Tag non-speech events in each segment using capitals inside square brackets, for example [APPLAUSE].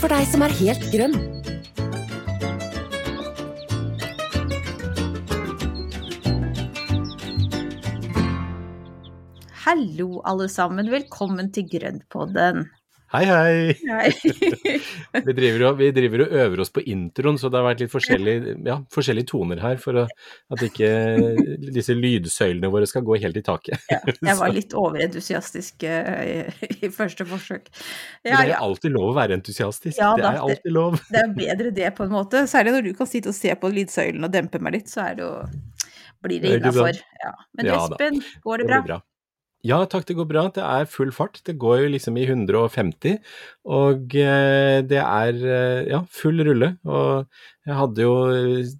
for deg som er helt grønn. Hallo, alle sammen. Velkommen til Grønnpodden. Hei, hei! Hei. [LAUGHS] Vi driver, og, vi driver og øver oss på introen, så det har vært litt forskjellige, ja, forskjellige toner her for å, at ikke disse lydsøylene våre skal gå helt i taket. Ja, jeg var [LAUGHS] litt overentusiastisk uh, i første forsøk. Ja, det er alltid lov å være entusiastisk. Ja, det da, er alltid lov. Det er bedre det, på en måte. Særlig når du kan sitte og se på lydsøylen og dempe meg litt, så er det jo blir det innafor. Ja. Men Espen, går det bra? Det bra. Ja takk, det går bra. Det er full fart. Det går jo liksom i 150, og eh, det er ja, full rulle. Og jeg hadde jo,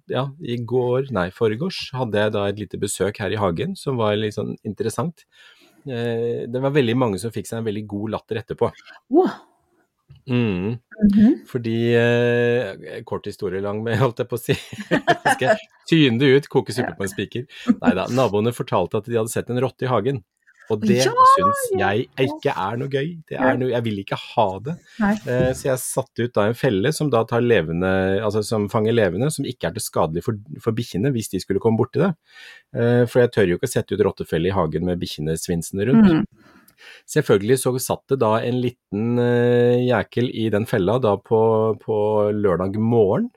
ja, i går, nei, foregårs, hadde jeg da et lite besøk her i hagen som var litt sånn interessant. Det var veldig mange som fikk seg en veldig god latter etterpå. Wow. Mm. Mm -hmm. Fordi eh, Kort historie lang, med, holdt jeg på å si. [LAUGHS] Skal tyne det ut, koke suppe på en spiker? Nei da. Naboene fortalte at de hadde sett en rotte i hagen. Og det ja, syns jeg ikke er noe gøy. Er noe, jeg vil ikke ha det. Eh, så jeg satte ut da en felle som da tar levende, altså som fanger levende, som ikke er til skadelig for, for bikkjene hvis de skulle komme borti det. Eh, for jeg tør jo ikke sette ut rottefelle i hagen med bikkjene svinsende rundt. Mm. Selvfølgelig så satt det da en liten uh, jækel i den fella da på, på lørdag morgen.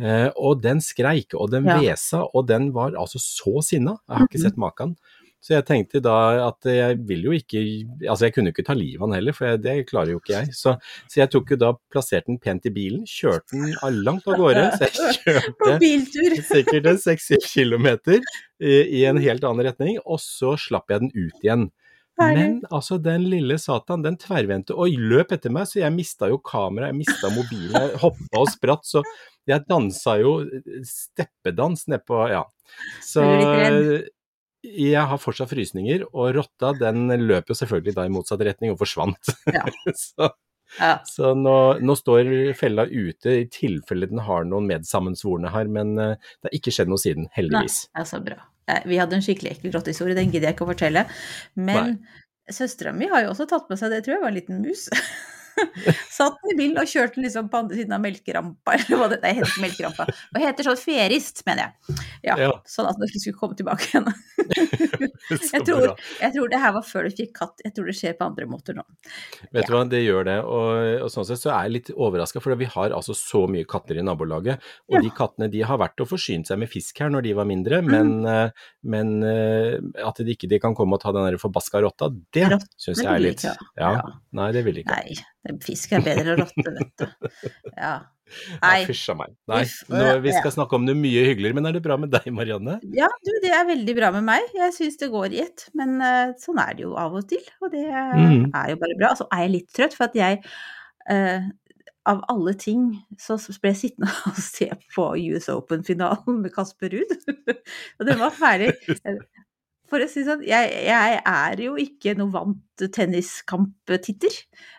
Uh, og den skreik, og den ja. hvesa, og den var altså så sinna. Jeg har ikke sett maken. Så jeg tenkte da at jeg vil jo ikke Altså jeg kunne jo ikke ta livet av den heller, for jeg, det klarer jo ikke jeg. Så, så, jeg tok jo da, plasserte den pent i bilen, kjørte den langt av gårde. Så jeg [LAUGHS] kjørte [LAUGHS] sikkert en seks-syv kilometer i, i en helt annen retning, og så slapp jeg den ut igjen. Men altså, den lille satan, den tverrvendte og løp etter meg, så jeg mista jo kameraet, jeg mista mobilen, jeg hoppa og spratt, så jeg dansa jo steppedans nedpå, ja. Så jeg har fortsatt frysninger, og rotta den løp jo selvfølgelig da i motsatt retning og forsvant. Ja. [LAUGHS] så, ja. så nå, nå, står fella ute i tilfelle den har noen medsammensvorne her, men uh, det har ikke skjedd noe siden, heldigvis. Nei, altså bra. Vi hadde en skikkelig ekkel rottehistorie, den gidder jeg ikke å fortelle. Men søstera mi har jo også tatt med seg det, tror jeg var en liten mus. [LAUGHS] [LAUGHS] Satt i bilen og kjørte liksom på andre siden av melkerampa, eller hva det Nei, heter melkerampa. Hva heter sånn ferist, mener jeg. Ja, ja. Sånn at den ikke skulle komme tilbake igjen. [LAUGHS] jeg, tror, jeg, tror, det her var før du fikk katt. Jeg tror det skjer på andre måter nå. Vet du hva, det gjør det. Og, og sånn sett så er jeg litt overraska, for vi har altså så mye katter i nabolaget. Og ja. de kattene de har vært og forsynt seg med fisk her når de var mindre, mm. men, mm. men eh, at de ikke de kan komme og ta den der forbaska rotta, det syns jeg er litt ja. Nei, det vil de ikke. Nei, fisk er bedre enn rotte, vet du. Ja. Nei. Fysj a meg. Nei, nå, vi skal snakke om noe mye hyggeligere, men er det bra med deg, Marianne? Ja, du, det er veldig bra med meg. Jeg syns det går i ett, men uh, sånn er det jo av og til. Og det mm. er jo bare bra. Altså er jeg litt trøtt, for at jeg uh, av alle ting så ble jeg sittende [LAUGHS] og se på US Open-finalen med Kasper Ruud. [LAUGHS] og den var ferdig. [LAUGHS] For å si sånn, jeg, jeg er jo ikke noe vant tenniskamptitter.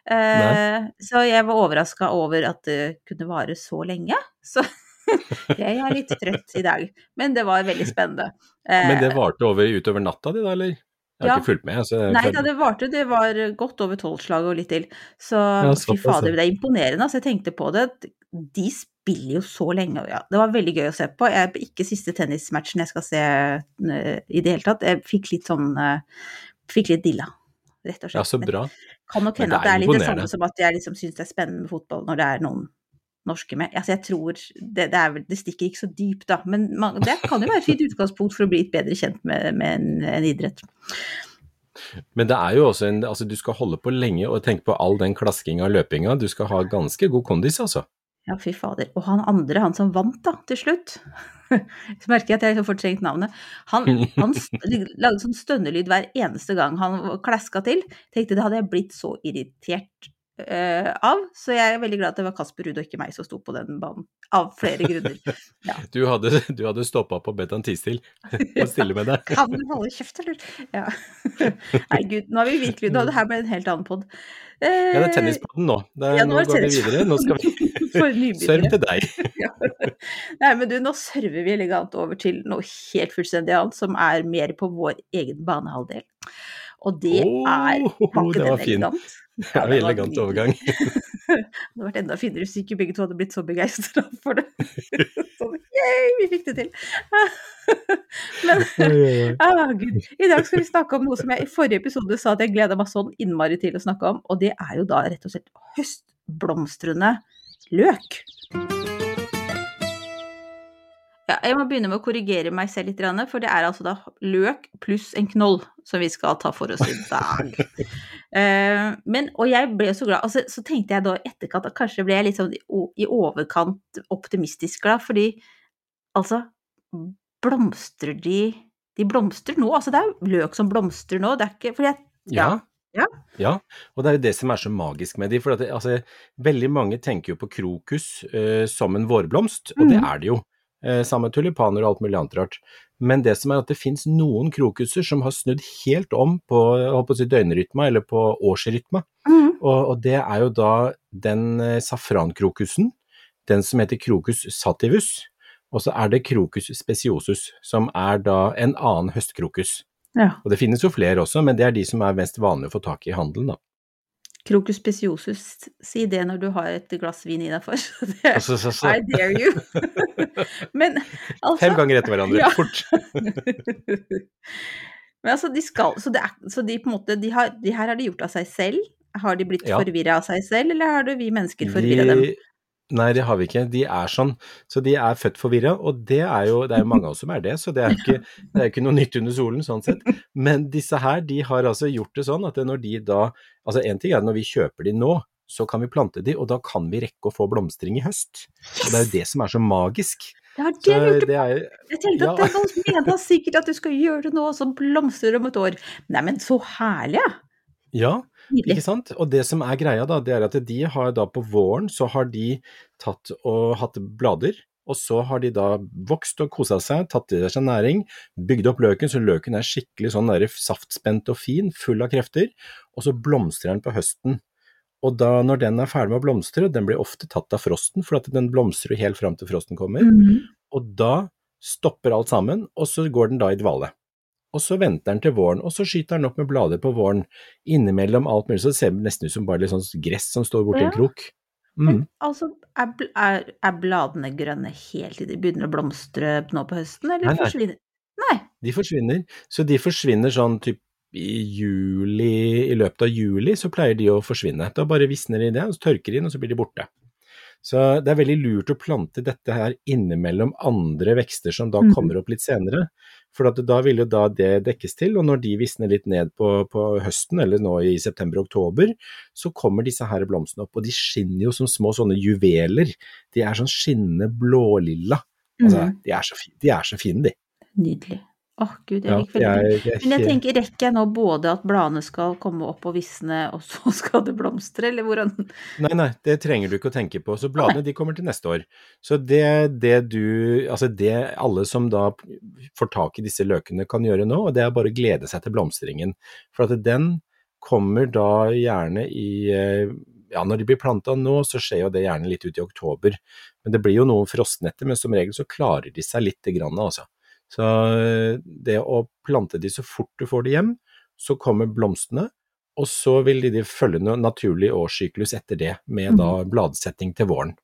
Eh, så jeg var overraska over at det kunne vare så lenge. Så [LAUGHS] jeg er litt trøtt i dag. Men det var veldig spennende. Eh, Men det varte over, utover natta di da, eller? Jeg har ja. ikke fulgt med. Altså, Nei da, det varte. Det var godt over tolvslaget og litt til. Så ja, fy fader, det er imponerende. Altså, jeg tenkte på det. De spiller jo så lenge. Ja, det var veldig gøy å se på. Jeg, ikke siste tennismatchen jeg skal se uh, i det hele tatt. Jeg fikk litt sånn uh, Fikk litt dilla, rett og slett. Ja, så bra. kan nok hende at det er litt det samme som at jeg liksom syns det er spennende med fotball når det er noen norske med. Altså, jeg tror det, det, er, det stikker ikke så dypt, da. Men man, det kan jo være et fint utgangspunkt for å bli litt bedre kjent med, med en, en, idrett. Men det er jo også en Altså, du skal holde på lenge og tenke på all den klaskinga og løpinga. Du skal ha ganske god kondis, altså. Ja, fy fader. Og han andre, han som vant da, til slutt. Så [LAUGHS] merker jeg at jeg har fortrengt navnet. Han, han [LAUGHS] lagde sånn stønnelyd hver eneste gang han klaska til. Tenkte det hadde jeg blitt så irritert uh, av. Så jeg er veldig glad at det var Kasper Ruud og ikke meg som sto på den banen. Av flere grunner. Ja. [LAUGHS] Du hadde, du hadde stoppa på Betan Tistil [LAUGHS] [LAUGHS] og stille med deg. kan du holde kjeft, eller? Ja. Nei, gud, nå har vi virkelig Nå, det her ble en helt annen pod. Uh, ja, det er tennispodden nå. Er, ja, nå, nå går vi videre. Nå skal vi Serv til deg. Nei, men du, nå server vi elegant over til noe helt fullstendig annet, som er mer på vår egen banehalvdel. Og det oh, er Var ikke [LAUGHS] var elegant? Ja, det var elegant overgang. [LAUGHS] det hadde vært enda finere hvis ikke begge to hadde blitt så begeistra [LAUGHS] for det. sånn, yay, vi fikk det til! Men ah, Gud. i dag skal vi snakke om noe som jeg i forrige episode sa at jeg gleda meg sånn innmari til å snakke om, og det er jo da rett og slett høstblomstrende løk. Ja, jeg må begynne med å korrigere meg selv litt, for det er altså da løk pluss en knoll som vi skal ta for oss i dag. [LAUGHS] Eh, men, og jeg ble så glad. Altså, så tenkte jeg da i etterkant at kanskje ble jeg litt sånn i overkant optimistisk glad, fordi altså Blomstrer de De blomstrer nå. Altså det er jo løk som blomstrer nå. Det er ikke fordi jeg ja. Ja. ja. og det er jo det som er så magisk med de, for at, altså, veldig mange tenker jo på krokus uh, som en vårblomst, og mm. det er det jo. Eh, sammen med tulipaner og alt mulig annet rart. Men det som er at det finnes noen krokuser som har snudd helt om på, på si døgnrytma, eller på årsrytma. Mm. Og, og, det er jo da den eh, safrankrokusen, den som heter krokus sativus, og så er det krokus speciosus, som er da en annen høstkrokus. Ja. Og det finnes jo flere også, men det er de som er mest vanlige å få tak i i handelen, da. Crocus speciosus, si det når du har et glass vin i deg for. [LAUGHS] Det, altså, så, så. I dare you. [LAUGHS] Men altså Fem ganger etter hverandre, ja. fort. [LAUGHS] Men altså, de skal Så, er, så de på en måte de, har, de, her har de gjort av seg selv? Har de blitt ja. forvirra av seg selv, eller har du vi mennesker forvirra de... dem? Nei, det har vi ikke. De er sånn. Så de er født forvirra, og det er jo det er mange av oss som er det, så det er ikke, det er ikke noe nytt under solen sånn sett. Men disse her, de har altså gjort det sånn at når de da Altså en ting er når vi kjøper de nå, så kan vi plante de, og da kan vi rekke å få blomstring i høst. Og det er jo det som er så magisk. Ja, det lurte på. Er, jeg tenkte ja. at det er noen som mener sikkert at du skal gjøre det nå, og så blomstrer det om et år. Neimen, så herlig, ja. Ikke sant? Og det som er greia da, det er at de har da på våren så har de tatt og hatt blader, og så har de da vokst og kosa seg, tatt i seg næring, bygd opp løken så løken er skikkelig sånn der saftspent og fin, full av krefter, og så blomstrer den på høsten. Og da når den er ferdig med å blomstre, den blir ofte tatt av frosten, for at den blomstrer jo helt fram til frosten kommer, mm. og da stopper alt sammen, og så går den da i dvale og så venter den til våren, og så skyter den opp med blader på våren. Innimellom alt mulig, så det ser det nesten ut som bare litt sånn gress som står borti ja. en krok. Mm. Men altså, er, er, er, bladene grønne helt til de begynner å blomstre nå på høsten, eller nei, nei. forsvinner Nei. De forsvinner. Så de forsvinner sånn typ i juli, i løpet av juli så pleier de å forsvinne. Da bare visner de det, og så tørker de inn, og så blir de borte. Så det er veldig lurt å plante dette her innimellom andre vekster som da mm. kommer opp litt senere. For da vil jo da det dekkes til, og når de visner litt ned på, på høsten, eller nå i september-oktober, så kommer disse her blomstene opp. Og de skinner jo som små sånne juveler. De er sånn skinnende blålilla. Altså, mm. de, er så, de er så fine, de. Nydelig. Åh oh, gud, jeg ja, veldig godt. Men jeg tenker, rekker jeg nå både at bladene skal komme opp og visne, og så [LAUGHS] skal det blomstre, eller hvordan Nei, nei, det trenger du ikke å tenke på. Så bladene de kommer til neste år. Så det, det du Altså det alle som da får tak i disse løkene kan gjøre nå, og det er bare å glede seg til blomstringen. For at den kommer da gjerne i eh, ja, når de blir planta nå, så skjer jo det gjerne litt ut i oktober. Men det blir jo noen frostnetter, men som regel så klarer de seg lite grann, altså. Så eh, det å plante de så fort du får de hjem, så kommer blomstene, og så vil de følge noe naturlig årssyklus etter det, med da mm. bladsetting til våren.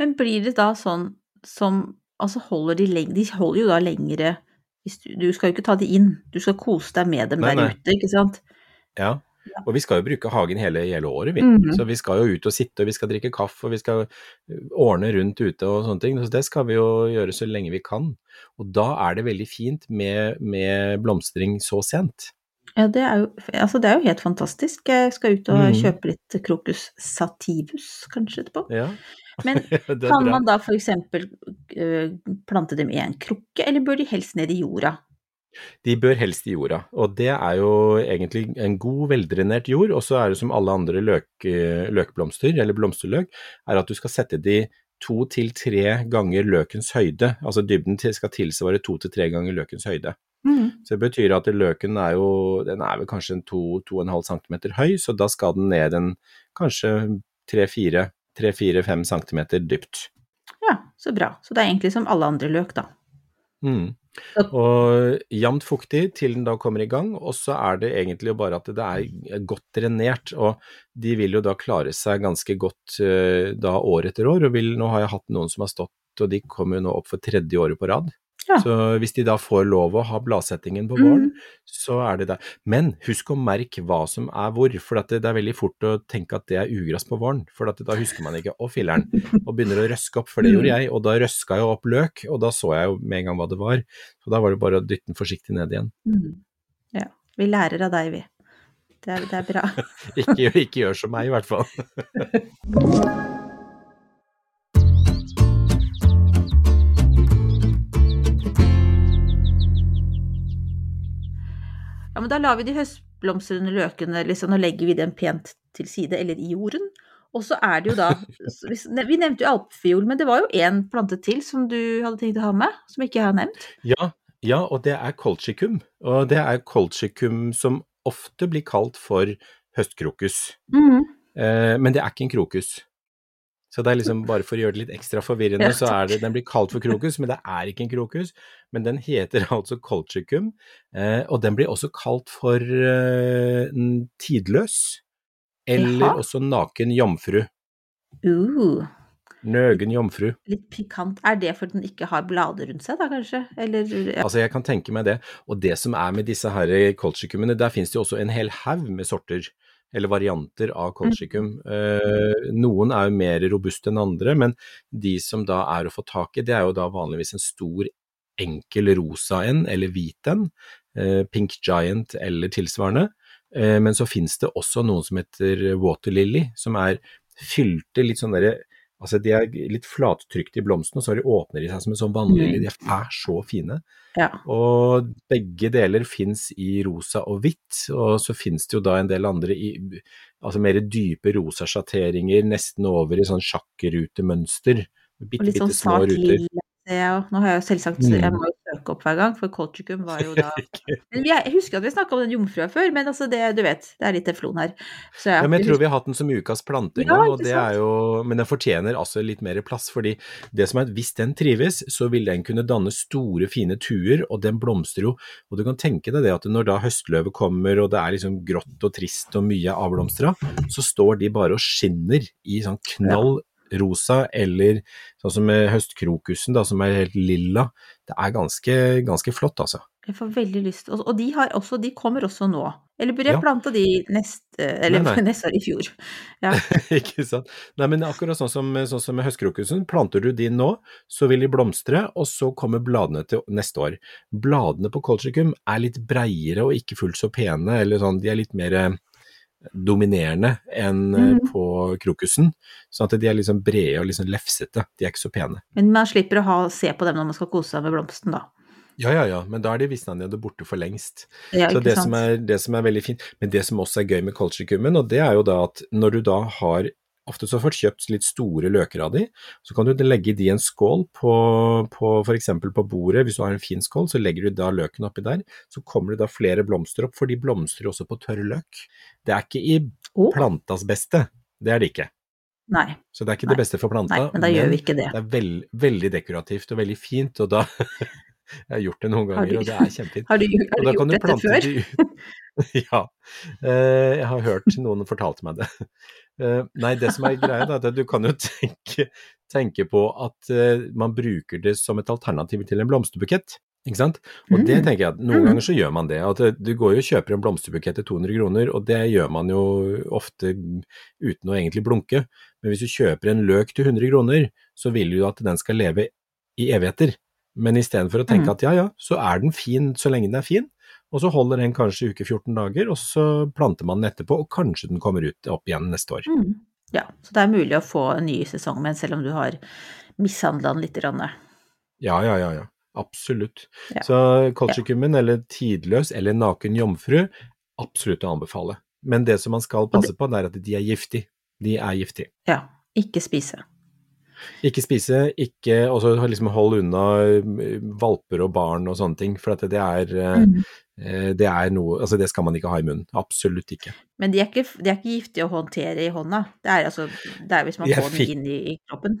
Men blir det da sånn som Altså holder de lenge De holder jo da lengre du, du, skal jo ikke ta de inn, du skal kose deg med dem nei, der nei. ute, ikke sant? Ja, og vi skal jo bruke hagen hele, hele året, vi. Mm. Så vi skal jo ut og sitte, og vi skal drikke kaffe, og vi skal ordne rundt ute og sånne ting. Så det skal vi jo gjøre så lenge vi kan. Og da er det veldig fint med, med blomstring så sent. Ja, det er, jo, altså det er jo helt fantastisk. Jeg skal ut og mm. kjøpe litt Krokus sativus kanskje etterpå. Ja. Men [LAUGHS] kan man da f.eks. Uh, plante dem i en krukke, eller bør de helst ned i jorda? De bør helst i jorda, og det er jo egentlig en god, veldrenert jord. Og så er det som alle andre løk, løkblomster, eller blomsterløk, er at du skal sette de to til tre ganger løkens høyde. Altså dybden skal tilsvare to til tre ganger løkens høyde. Mm. Så det betyr at løken er jo den er vel kanskje en 2-2,5 cm høy, så da skal den ned en kanskje 3-4-5 cm dypt. Ja, så bra. Så det er egentlig som alle andre løk, da. Mm. Og jevnt fuktig til den da kommer i gang, og så er det egentlig bare at det er godt drenert. Og de vil jo da klare seg ganske godt uh, da år etter år. Og vil, nå har jeg hatt noen som har stått, og de kommer jo nå opp for tredje året på rad. Ja. Så hvis de da får lov å ha bladsettingen på våren, mm. så er det der. Men husk å merke hva som er hvor, for det, er veldig fort å tenke at det er ugress på våren. For da husker man ikke 'å, filler'n', og begynner å røske opp, for det gjorde mm. jeg. Og da røska jeg opp løk, og da så jeg jo med en gang hva det var. Så da var det bare å dytte den forsiktig ned igjen. Mm. Ja. Vi lærer av deg, vi. Det er, det er bra. [LAUGHS] ikke, ikke gjør som meg, i hvert fall. [LAUGHS] men da lar vi de høstblomstrende løkene liksom, og legger vi dem pent til side, eller i jorden. Og så er det jo da [LAUGHS] Vi nevnte jo alpefiol, men det var jo én plante til som du hadde tenkt å ha med, som ikke jeg har nevnt? Ja, ja og det er colchicum. Og det er colchicum som ofte blir kalt for høstkrokus. Mm. Eh, men det er ikke en krokus. Så det er liksom bare for å gjøre det litt ekstra forvirrende, så er det Den blir kalt for krokus, men det er ikke en krokus. Men den heter [LAUGHS] altså colchicum, eh, og den blir også kalt for eh, tidløs. Eller Jaha. også naken jomfru. Uh. Nøgen jomfru. Litt pikant. Er det fordi den ikke har blader rundt seg, da kanskje? Eller, ja. Altså, jeg kan tenke meg det. Og det som er med disse her colchicumene, der finnes det jo også en hel haug med sorter eller varianter av colchicum. Mm. Eh, noen er jo mer robuste enn andre, men de som da er å få tak i, det er jo da vanligvis en stor, enkel rosa en eller hvit en, eh, Pink Giant eller tilsvarende. Eh, men så finnes det også noen som heter Water Lily, som er fylte litt sånn derre Altså, de er litt flattrykte i blomstene, så de åpner de seg som en sånn vannlilje. Mm. De er så fine. Ja. Og begge deler fins i rosa og hvitt, og så fins det jo da en del andre i altså mer dype rosa sjatteringer, nesten over i sånn sjakkerutemønster. Bitte, bitte sånn små ruter jeg òg. Nå har jeg jo selvsagt mm. Jeg må jo opp hver gang, for Colchicum var jo [LAUGHS] da men Jeg husker at vi snakka om den jomfrua før, men altså det, du vet, det er litt teflon her. Så, ja. men jeg tror vi har hatt den som ukas plante en gang, ja, og det er jo Men den fortjener altså litt mer plass, fordi det som er at hvis den trives, så vil den kunne danne store, fine tuer, og den blomstrer jo. Og du kan tenke deg det at når da høstløvet kommer, og det er liksom grått og trist og mye avblomstra, så står de bare og skinner i sånn knall rosa, eller sånn som med høstkrokusen, da, som er helt lilla. Det er ganske, ganske flott, altså. Jeg får veldig lyst. Og, de, også, de, kommer også nå. Eller burde jeg ja. plante de neste, eller nei, nei. [LAUGHS] neste år i fjor? [LAUGHS] Ja. ikke sant. Nei, men akkurat sånn som, sånn som med høstkrokusen, planter du de nå, så vil de blomstre, og så kommer bladene til neste år. Bladene på colchicum er litt breiere og ikke fullt så pene, eller sånn, de er litt mer dominerende enn mm. på krokusen. Sånn at de er liksom brede og liksom lefsete, de er ikke så pene. Men man slipper å ha, se på dem når man skal kose seg med blomsten, da? Ja, ja, ja, men da er de visna ned og borte for lengst. Ja, så det som, er, det som, er, veldig fint, men det som også er gøy med colchicumen, og det er jo da at når du da har ofte så får du kjøpt litt store løker av de, så kan du legge de i en skål på, på f.eks. på bordet. Hvis du har en fin skål, så legger du da løken oppi der. Så kommer det da flere blomster opp, for de blomstrer også på tørr løk. Det er ikke i oh. plantas beste, det er det ikke. Nei. Så det er ikke Nei. det beste for planta, Nei, men da gjør vi ikke det. det er veld, veldig dekorativt og veldig fint, og da [LAUGHS] Jeg har gjort det noen ganger, du, og det er kjempefint. Har du, har du gjort dette før? [LAUGHS] ja. Eh, jeg har hørt noen fortalte meg det. Uh, nei, det som er greia, er at du kan jo [LAUGHS] tenke, tenke på at uh, man bruker det som et alternativ til en blomsterbukett. Ikke sant? Og det mm. tenker jeg at noen mm. ganger så gjør man det. At eh, du går jo og kjøper en blomsterbukett til 200 kroner, og det gjør man jo ofte uten å egentlig blunke. Men hvis du kjøper en løk til 100 kroner, så vil du at den skal leve i evigheter. Men istedenfor å tenke mm. at ja ja, så er den fin så lenge den er fin, og så holder den kanskje uke 14 dager, og så planter man den etterpå, og kanskje den kommer ut opp igjen neste år. Mm. Ja, så det er mulig å få en ny sesong med, den, selv om du har mishandla den litt. Ja, ja, ja, ja. Absolutt. Ja. Så colchicumin, eller tidløs, eller naken jomfru, absolutt å anbefale. Men det som man skal passe på, det er at de er giftige. De er giftige. Ja. Ikke spise. Ikke spise, ikke Og så liksom hold unna eh, valper og barn og sånne ting, for det er eh, Mm. Eh, det er noe Altså, det skal man ikke ha i munnen. Absolutt ikke. Men de er, ikke, de er ikke giftige å håndtere i hånda. Det er altså det er hvis man Jeg får fikk- den inn i, i kroppen.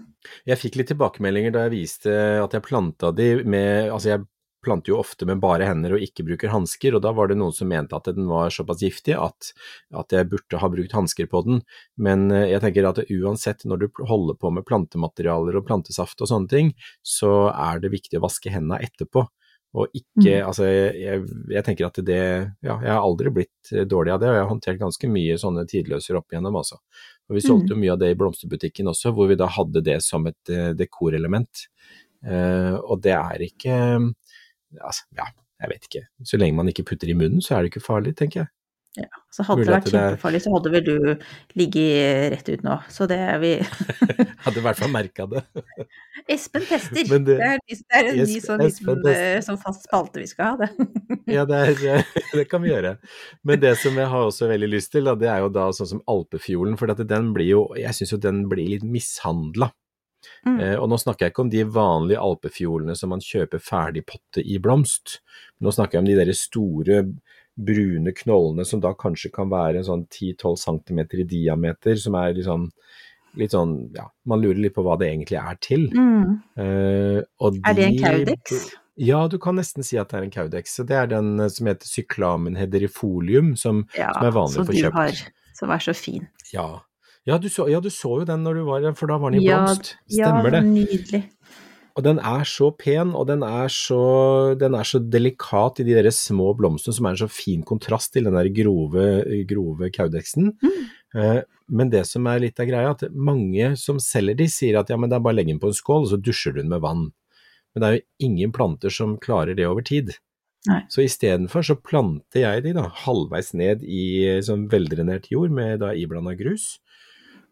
Jeg fikk litt tilbakemeldinger da jeg viste at jeg planta de med Altså, jeg planter jo ofte med bare hender og ikke bruker hansker, og da var det noen som mente at den var såpass giftig at, at jeg burde ha brukt hansker på den. Men eh, jeg tenker at uansett når du holder på med plantematerialer og plantesaft og sånne ting, så er det viktig å vaske hendene etterpå. Og ikke, Mm. altså jeg, jeg, tenker at det, ja, jeg har aldri blitt eh, dårlig av det, og jeg har håndtert ganske mye sånne tidløser opp igjennom, altså. Og vi solgte jo mye av det i blomsterbutikken også, hvor vi da hadde det som et eh, dekorelement. Uh, og det er ikke Altså, ja, jeg vet ikke. Så lenge man ikke putter i munnen, så er det ikke farlig, tenker jeg. Ja. Så hadde Mulig det vært kjempefarlig, så hadde vel du ligget rett ut nå. Så det er vi [LAUGHS] Hadde i hvert fall merka det. [LAUGHS] Espen tester! Det- det, er, det er en ny sånn liten eh, sånn fast spalte vi skal ha, det. [LAUGHS] Ja, det, er, det kan vi gjøre. Men det som jeg har også veldig lyst til, da, det er jo da sånn som Alpefjolen. For at den blir jo, jeg syns jo den blir litt mishandla. Mm. Eh, og nå snakker jeg ikke om de vanlige alpefjolene som man kjøper ferdig potte i blomst. Nå snakker jeg om de der store brune knollene som da kanskje kan være en sånn 10-12 cm i diameter, som er sånn, litt sånn ja, man lurer litt på hva det egentlig er til. Mm. Uh, og Er det en de- caudex? Ja, du kan nesten si at det er en caudex. Det er den eh, som heter cyklamen hedrifolium, som, Ja, som er vanlig å få kjøpt. har, som er så fin. Ja. Ja du, så, ja, du så jo den når du var her, for da var den i Ja, blomst. Ja, Stemmer det. nydelig. Og den er så pen, og den er så, den er så delikat i de der små blomstene, som er en så fin kontrast til den der grove, grove kaudeksen. Eh, Men det som er litt av greia, at mange som selger de, sier at ja, men det er bare å legge den på en skål, og så dusjer du den med vann. Men det er jo ingen planter som klarer det over tid. Nei. Så istedenfor så planter jeg de da halvveis ned i sånn veldrenert jord med da iblanda grus.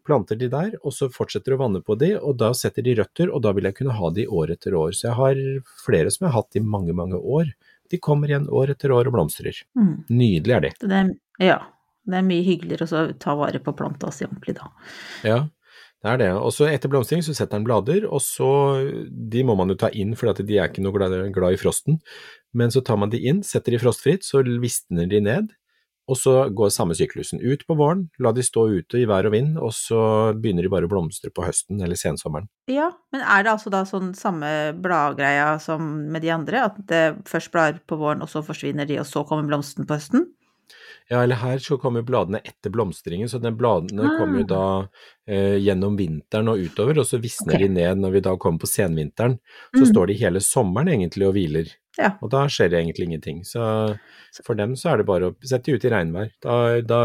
Planter de der, og så fortsetter å vanne på de, og da setter de røtter, og da vil jeg kunne ha de år etter år. Så jeg har flere som jeg har hatt i mange, mange år. De kommer igjen år etter år og blomstrer. Mm. Nydelig er de. Det er, ja. Det er mye hyggeligere å ta vare på planta si ordentlig da. Ja, det er det. Og så etter blomstring så setter den blader, og så De må man jo ta inn, for de er ikke noe glad, glad i frosten. Men så tar man de inn, setter de frostfritt, så visner de ned. Og så går samme syklusen ut på våren, la de stå ute i vær og vind, og så begynner de bare å blomstre på høsten eller sensommeren. Ja, men er det altså da sånn samme bladgreia som med de andre? At det først blar på våren, og så forsvinner de, og så kommer blomsten på høsten? Ja, eller her så kommer bladene etter blomstringen, så den bladene Ah. kommer jo da eh, gjennom vinteren og utover, og så visner okay. de ned når vi da kommer på senvinteren. Så Mm. står de hele sommeren egentlig og hviler, Ja. og da skjer det egentlig ingenting. Så for dem så er det bare å sette de ut i regnvær. Da, da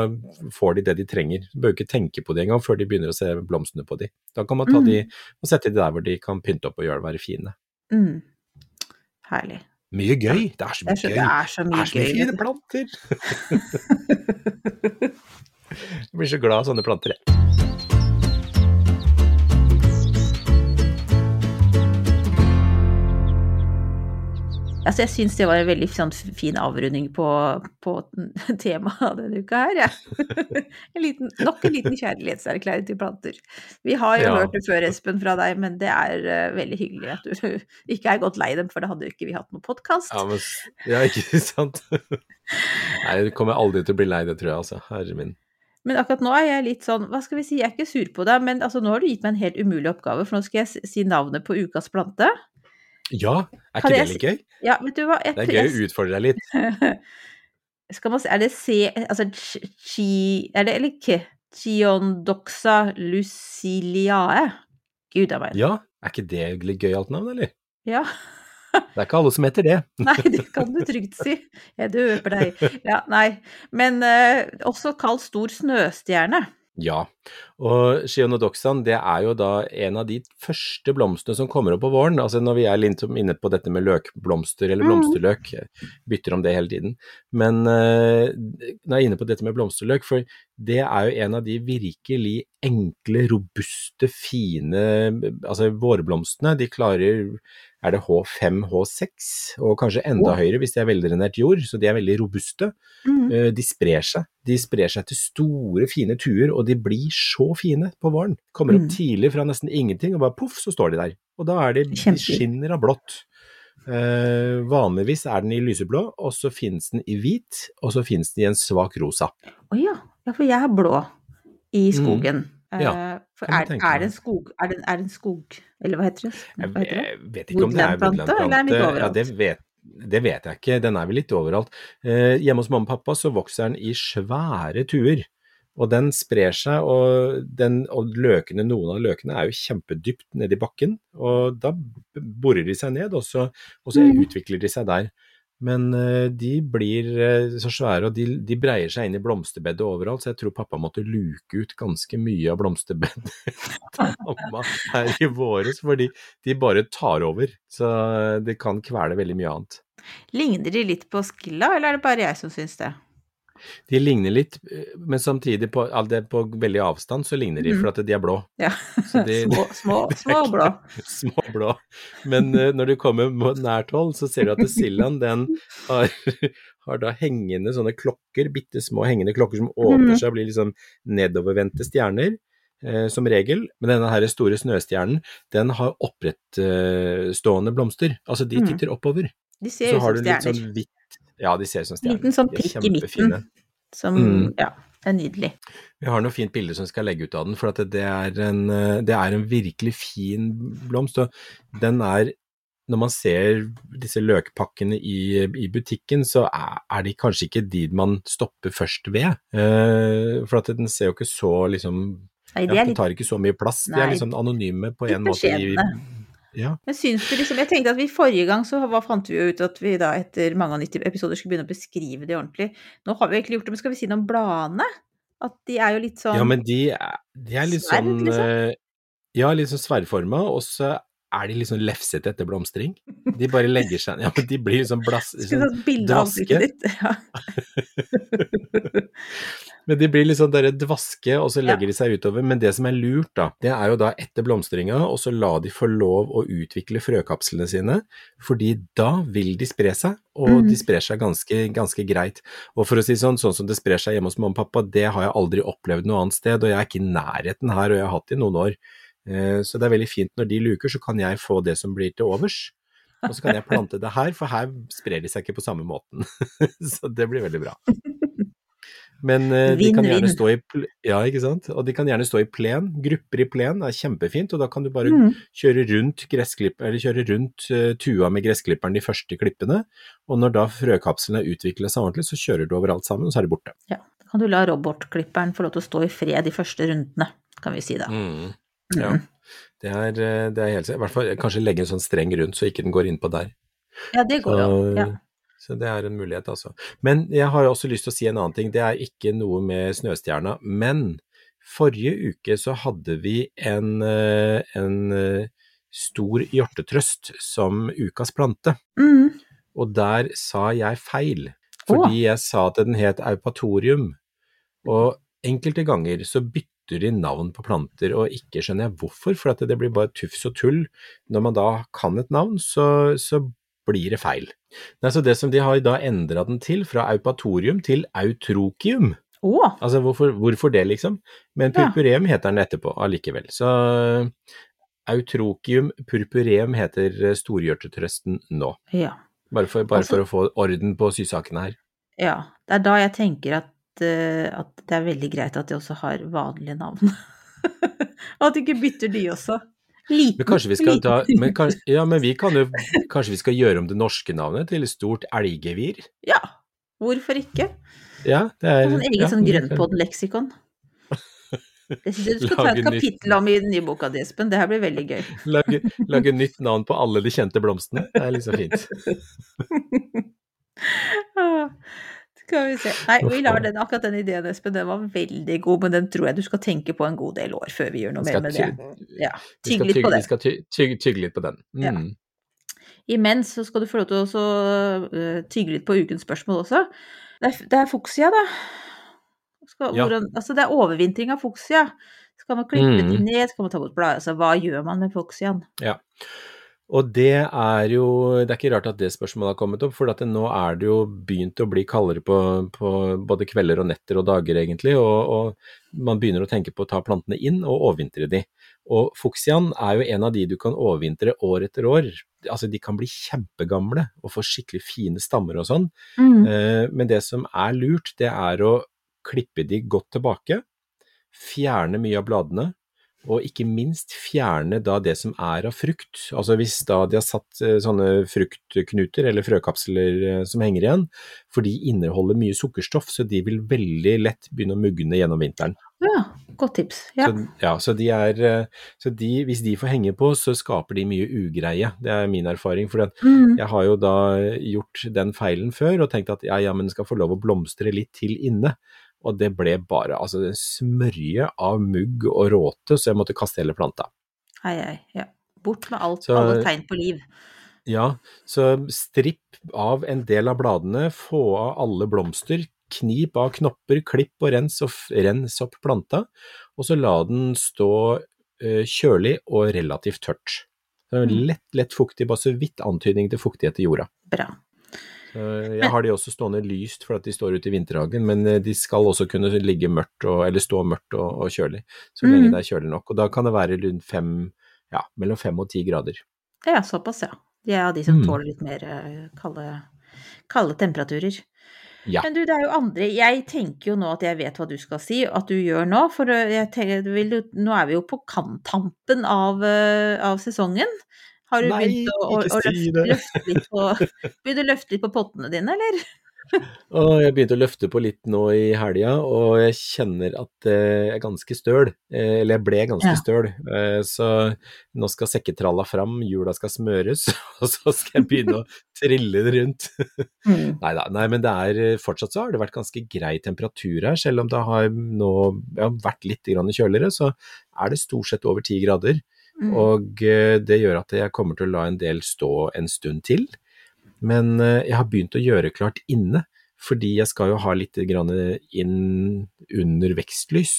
får de det de trenger. Du bør ikke tenke på det engang før de begynner å se blomstene på de. Da kan man ta Mm. de og sette de der hvor de kan pynte opp og gjøre det være fine. Mm. Herlig. Mye gøy! Det er så mye gøy! det er så Det mye er så mye gøy. fine planter! [LAUGHS] Jeg blir så glad av sånne planter, jeg. Altså, jeg syns det var en veldig sånn fin avrunding på, på [LAUGHS] temaet denne uka her, jeg. Ja. [LAUGHS] nok en liten kjærlighetserklæring til planter. Vi har jo Ja. hørt det før, Espen, fra deg, men det er uh, veldig hyggelig at du [LAUGHS] ikke er gått lei dem, for da hadde jo ikke vi hatt noen podkast. Ja, men, ja, ikke sant? Nei, det kommer aldri til å bli lei det, tror jeg, altså. Herre min. Men akkurat nå er jeg litt sånn, hva skal vi si, jeg er ikke sur på deg, men altså, nå har du gitt meg en helt umulig oppgave, for nå skal jeg si navnet på ukas plante. Ja, er ikke det litt gøy? Ja, vet du hva? Jeg, Det er gøy å utfordre deg litt. [LAUGHS] Skal man se er det C, altså chi, er det eller ikke? Chiondoxa luciliae? Gud a meg. Ja, er ikke det et litt gøyalt navn, eller? Ja. Det er ikke alle som heter det. [LAUGHS] Nei, det kan du trygt si. Jeg døper deg. Ja, nei. Men uh, også kalt stor snøstjerne. Ja, og Shionodoxan det er jo da en av de første blomstene som kommer opp på våren. Altså når vi er inne på dette med løkblomster eller Mm. blomsterløk, bytter om det hele tiden. Men uh, når jeg er inne på dette med blomsterløk, for det er jo en av de virkelig enkle, robuste, fine altså vårblomstene. De klarer er det H5, H6, og kanskje enda oh. høyere hvis det er veldrenert jord, så de er veldig robuste. Mm. Uh, De sprer seg. De sprer seg til store, fine tuer, og de blir så fine på våren. Kommer opp Mm. tidlig fra nesten ingenting, og bare poff, så står de der. Og da er de, de skinner av blått. Uh, vanligvis er den i lyseblå, og så finnes den i hvit, og så finnes den i en svak rosa. Å ja. ja, for jeg har blå i skogen. Mm. Ja, Eh, for er, er det en skog er det, er det en skog Eller hva heter det? Hva heter det? jeg vet ikke om det er Woodlandplante, er. Ja, det vet, det vet jeg ikke. Den er vel litt overalt. Eh, hjemme hos mamma og pappa så vokser den i svære tuer. Og den sprer seg, og, den, og løkene, noen av løkene er jo kjempedypt nedi bakken. Og da borer de seg ned, og så, og så Mm. utvikler de seg der. Men eh, de blir eh, så svære, og de, de breier seg inn i blomsterbedet overalt, så jeg tror pappa måtte luke ut ganske mye av blomsterbedet [LAUGHS] til mamma her i våres, fordi de bare tar over. Så det kan kvele veldig mye annet. Ligner de litt på Skilla, eller er det bare jeg som syns det? De ligner litt, eh, men samtidig på, på veldig avstand så ligner de, mm. for at de er blå. Ja. Så de- [LAUGHS] små, små, [LAUGHS] små blå. [LAUGHS] Små blå. Men eh, når du kommer nært hold, så ser du at Sillaen den har, har da hengende sånne klokker, bitte små hengende klokker som åpner Mhm. seg og blir liksom nedovervendte stjerner. Eh, som regel, men denne her store snøstjernen, den har opprettstående blomster. Altså de Mhm. titter oppover. De ser Så ut har som du litt stjerner. sånn hvitt Ja, de ser ut som stjerner. Liten sånn prikk i midten. Som Mm. Ja, det er nydelig. Vi har noe fint bilde som skal legge ut av den, for at det er en, eh, det er en virkelig fin blomst. Og den er, når man ser disse løkpakkene i, i butikken, så er, er de kanskje ikke de man stopper først ved. Uh, for at den ser jo ikke så liksom Nei, de er Den tar ikke så mye plass. De er liksom anonyme på en måte. I. ja. Men syns du liksom Jeg tenkte at vi forrige gang så hva fant vi jo ut at vi da etter mange og 90 episoder skulle begynne å beskrive det ordentlig. Nå har vi egentlig gjort det, men skal vi si noe om bladene? At de er jo litt sånn ja, men de er, de er litt Sverd, sånn liksom? eh, Ja, litt sånn sverdforma, og så er de sånn lefsete etter blomstring. De bare [LAUGHS] legger seg Ja, men de blir liksom blass... Skulle Sånn, tatt bilde av ansiktet ditt. Ja. [LAUGHS] [LAUGHS] Men de blir litt sånn derre dvaske, og så legger de seg utover. Men det som er lurt, da, det er jo da etter blomstringa, og så la de få lov å utvikle frøkapslene sine, fordi da vil de spre seg, og Mhm. de sprer seg ganske, ganske greit. Og for å si sånn, sånn som det sprer seg hjemme hos mamma og pappa, det har jeg aldri opplevd noe annet sted, og jeg er ikke i nærheten her, og jeg har hatt det i noen år. Eh, Så det er veldig fint når de luker, så kan jeg få det som blir til overs. Og så kan jeg plante det her, for her sprer de seg ikke på samme måten. [LAUGHS] Så det blir veldig bra. Men eh, de kan gjerne stå i Ja, ikke sant. Og de kan gjerne stå i plen. Grupper i plen er kjempefint, og da kan du bare Mm. kjøre rundt eller kjøre rundt uh, tua med gressklipperen de første klippene. Og når da frøkapselen er utvikla seg ordentlig, så kjører du overalt sammen, og så er det borte. ja. Da kan du la robotklipperen få lov til å stå i fred de første rundene, kan vi si da. Mm. Ja. Det er, eh, det er helt I hvert fall kanskje legge en sånn streng rundt, så ikke den går innpå der. Ja, det går jo. Ja. Så det er en mulighet, altså. Men jeg har også lyst til å si en annen ting. Det er ikke noe med Snøstjerna. Men forrige uke så hadde vi en, eh, en eh, stor hjortetrøst som ukas plante. Mm. Og der sa jeg feil, fordi jeg sa at den het aupatorium. Og enkelte ganger så bytter de navn på planter, og ikke skjønner jeg hvorfor, for at det blir bare tufs og tull. Når man da kan et navn, så, så blir det feil. Nei, så det som de har da endra den til, fra aupatorium til autrokium. Oh. Altså hvorfor, hvorfor det, liksom? Men Ja. purpureum heter den etterpå allikevel. Så autrokium purpureum heter storhjørtetrøsten nå. ja. Bare for, bare Altså- for å få orden på sysakene her. Ja. Det er da jeg tenker at, eh, at det er veldig greit at de også har vanlige navn. Og [LAUGHS] at de ikke bytter de også. Liten, Men ta men, kan, Ja, men vi kan jo Kanskje vi skal gjøre om det norske navnet til stort elggevir? Ja, hvorfor ikke? Ja, det er en egen ja, sånn grønnpod-leksikon. [LAUGHS] Syns du skal ta et kapittel om i den nye boka di, Espen. Det her blir veldig gøy. Lage, lage nytt navn på alle de kjente blomstene. Det er liksom fint. [LAUGHS] [LAUGHS] Skal vi se. Nei, vi lar den, akkurat den ideen, Espen, den var veldig god, men den tror jeg du skal tenke på en god del år før vi gjør noe mer med det. Ja, tygge litt på den. Vi skal tygge, tygge litt på den. Mm. Ja. Imens så skal du få lov til å uh, tygge litt på ukens spørsmål også. Det er, det er fuksia, da. Skal, ja. hvordan, altså det er overvintring av fuksia. Skal man klippe mm. det ned, skal man ta bort bladet? Altså, hva gjør man med fuksiaen? Ja. Og det er jo Det er ikke rart at det spørsmålet har kommet opp, for at nå er det jo begynt å bli kaldere på, på både kvelder og netter og dager, egentlig. Og, og man begynner å tenke på å ta plantene inn og overvintre de. Og fuksiaen er jo en av de du kan overvintre år etter år. Altså de kan bli kjempegamle og få skikkelig fine stammer og sånn. Mm. Eh, men det som er lurt, det er å klippe de godt tilbake. Fjerne mye av bladene og ikke minst fjerne da det som er av frukt. Altså hvis da de har satt eh, sånne fruktknuter eller frøkapsler eh, som henger igjen, for de inneholder mye sukkerstoff, så de vil veldig lett begynne å mugne gjennom vinteren. Ja, godt tips. Ja, så, ja, så, de er, eh, så de, hvis de får henge på, så skaper de mye ugreie. Det er min erfaring. For mm. jeg har jo da gjort den feilen før og tenkt at ja, ja, men den skal få lov å blomstre litt til inne. Og det ble bare altså en smørje av mugg og råte, så jeg måtte kaste hele planta. Hei, hei, ja. Bort med alt, så, alle tegn på liv. Ja, så stripp av en del av bladene, få av alle blomster, knip av knopper, klipp og rens, og rens opp planta, og så la den stå uh, kjølig og relativt tørt. Så mm. lett, lett fuktig, bare så vidt antydning til fuktighet i jorda. Bra. Jeg har de også stående lyst for at de står ute i vinterhagen, men eh, de skal også kunne ligge mørkt og, eller stå mørkt og, og kjølig, så lenge mm. det er kjølig nok. Og da kan det være rundt fem, ja, mellom fem og ti grader. Ja, såpass, ja. De er av de som mm. tåler litt mer eh, kalde, kalde temperaturer. Ja. Men du, det er jo andre Jeg tenker jo nå at jeg vet hva du skal si, at du gjør nå. For jeg tenker, nå er vi jo på kantampen av, eh, av sesongen. Har du Nei, begynt å, å, å løfte, løfte, litt på, å løfte litt på pottene dine, eller? Og jeg begynte å løfte på litt nå i helga, og jeg kjenner at jeg er ganske støl. Eh, eller jeg ble ganske ja. støl. Eh, så nå skal sekketralla fram, hjula skal smøres, [LAUGHS] og så skal jeg begynne å trille det rundt. [LAUGHS] Mm. Nei men det er fortsatt så har det vært ganske grei temperatur her, selv om det har nå ja, vært litt kjøligere, så er det stort sett over ti grader. Mm. Og eh, det gjør at jeg kommer til å la en del stå en stund til. Men eh, jeg har begynt å gjøre klart inne, fordi jeg skal jo ha litt inn under vekstlys.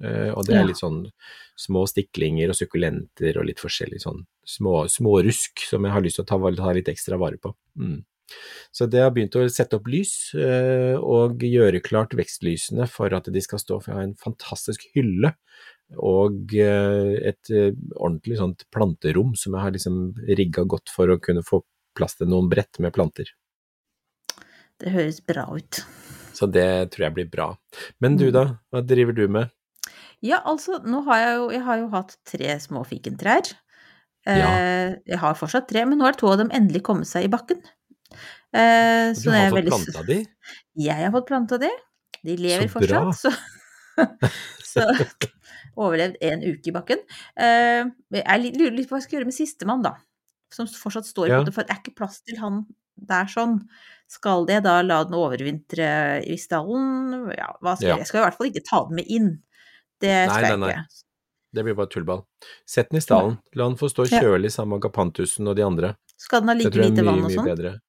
Eh, og det er litt sånn små stiklinger og sukkulenter og litt forskjellig sånn små, smårusk som jeg har lyst til å ta, ta litt ekstra vare på. Mm. Så det har begynt å sette opp lys og gjøre klart vekstlysene for at de skal stå, for jeg har en fantastisk hylle og eh, et eh, ordentlig sånt planterom som jeg har liksom rigga godt for å kunne få plass til noen brett med planter. Det høres bra ut. Så det tror jeg blir bra. Men du da, hva driver du med? Ja, altså, nå har jeg jo, jeg har jo hatt tre små fikentrær. Ja. Eh, jeg har fortsatt tre, men nå har to av dem endelig kommet seg i bakken. du har fått veldig... planta de? Jeg har fått planta de. De lever så fortsatt, så, [LAUGHS] så [LAUGHS] Overlevd en uke i bakken. Uh, jeg lurer litt på hva jeg skal gjøre med sistemann, da. Som fortsatt står i ja. for det er ikke plass til han der sånn. Skal det da la den overvintre i stallen? Ja, hva skal ja. jeg? Jeg skal i hvert fall ikke ta den med inn. Det skal nei, nei, jeg ikke. Det blir bare tullball. Sett den i stallen. La den få stå kjølig sammen med gapantusen og de andre. Skal den ha like lite vann og sånn?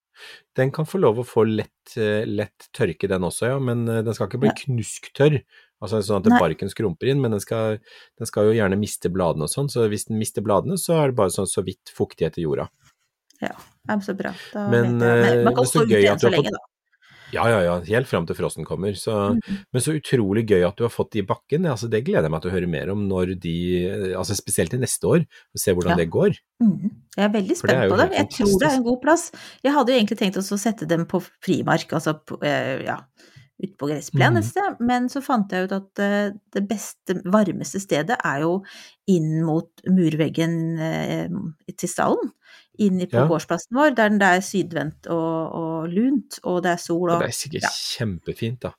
Den kan få lov å få lett, eh, lett tørke, den også, ja, men eh, den skal ikke bli knusktørr. Altså sånn at Nei. barken skrumper inn, men den skal, den skal, jo gjerne miste bladene og sånn, så hvis den mister bladene, så er det bare sånn så vidt fuktighet i jorda. Ja, det er så bra. Da men, men man kan stå ute igjen så lenge, da. Ja, ja, ja, helt fram til frosten kommer. Så, mm. Men så utrolig gøy at du har fått de i bakken. Altså, det gleder jeg meg til å høre mer om når de altså Spesielt til neste år, og se hvordan ja. det går. Mm. Jeg er veldig spent på det. Jeg tror det er en god plass. Jeg hadde jo egentlig tenkt å sette dem på frimark, altså på, eh, ja, ute på gressplenen et mm. sted, men så fant jeg ut at eh, det beste, varmeste stedet er jo inn mot murveggen eh, til stallen. Inn på ja. gårdsplassen vår, der det er sydvendt og, og, lunt, og det er sol og Det er sikkert ja. kjempefint, da.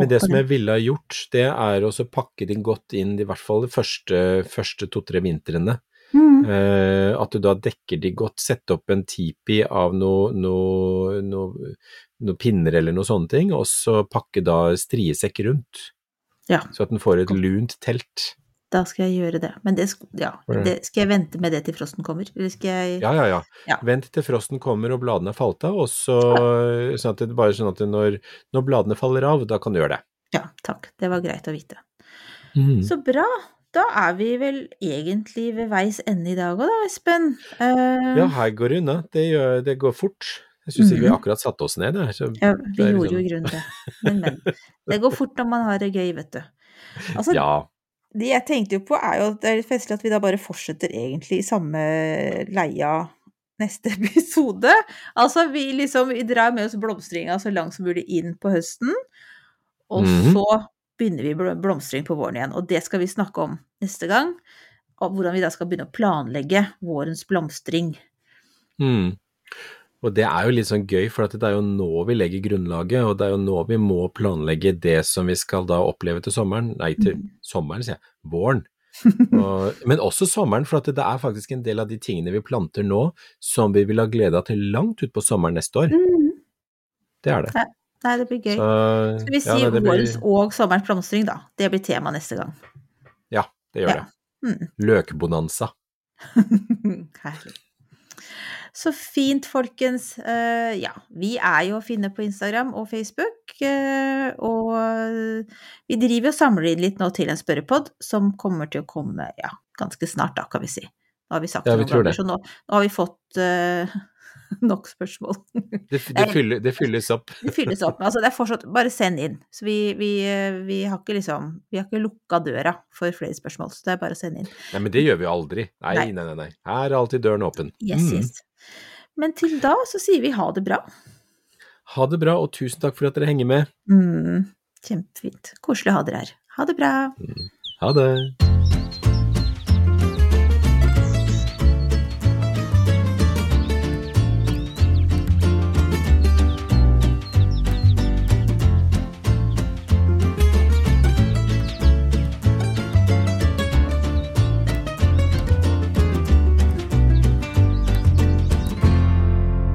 Men det som jeg ville ha gjort, det er å pakke det godt inn i hvert fall de første, første to-tre vintrene. Mm. Eh, at du da dekker de godt, setter opp en tipi av noen noe, noe, noe pinner eller noen sånne ting, og så pakke da striesekk rundt. Ja. Så at den får et lunt telt. Da skal jeg gjøre det. Men det, ja, det, skal jeg vente med det til frosten kommer? Eller skal jeg Ja, ja, ja. Ja. Vent til frosten kommer og bladene er falt av, og så sånn at det bare sånn at når, når bladene faller av, da kan du gjøre det. Ja, takk. Det var greit å vite. Mm. Så bra. Da er vi vel egentlig ved veis ende i dag òg, da, Espen. Uh... Ja, her går det unna. Det, gjør, det går fort. Jeg syns ikke vi Mhm. akkurat satte oss ned. Så, ja, vi er gjorde jo liksom- i grunnen det. Men, men. Det går fort når man har det gøy, vet du. Altså, ja. det jeg tenkte jo på, er jo at det er litt festlig at vi da bare fortsetter egentlig i samme leia neste [LAUGHS] episode. Altså, vi liksom vi drar med oss blomstringa så langt som mulig inn på høsten, og mm. så begynner vi blomstring på våren igjen. Og det skal vi snakke om neste gang. Og hvordan vi da skal begynne å planlegge vårens blomstring. Mm. Og det er jo litt sånn gøy, for at det er jo nå vi legger grunnlaget, og det er jo nå vi må planlegge det som vi skal da oppleve til sommeren. Nei, til Mm. sommeren, sier jeg. Våren. [LAUGHS] Og, men også sommeren, for at det er faktisk en del av de tingene vi planter nå, som vi vil ha glede av til langt utpå sommeren neste år. Mm. Det er det. Nei, det blir gøy. Så, Skal vi si ja, nei, vårens blir- og sommerens blomstring, da? Det blir tema neste gang. Ja, det gjør Ja. det. Mm. Løkbonanza. [LAUGHS] Herlig. Så fint, folkens. Uh, ja, vi er jo å finne på Instagram og Facebook. Uh, og vi driver og samler inn litt nå til en spørrepod, som kommer til å komme ja, ganske snart, da, kan vi si. Nå har vi sagt Ja, vi noen ganger, det. så nå, nå har vi fått eh, [LAUGHS] nok spørsmål. Det, det, fyller, det fylles opp. [LAUGHS] Det fylles opp. Altså, det er fortsatt Bare send inn. Så vi, vi, eh, vi har ikke liksom Vi har ikke lukka døra for flere spørsmål, så det er bare å sende inn. Nei, men det gjør vi jo aldri. Nei, Nei. nei, nei. nei. Her er alltid døren åpen. Yes, Mm. yes. Men til da så sier vi ha det bra. Ha det bra, og tusen takk for at dere henger med. Mm, kjempefint. Koselig å ha dere her. Ha det bra. Ha det.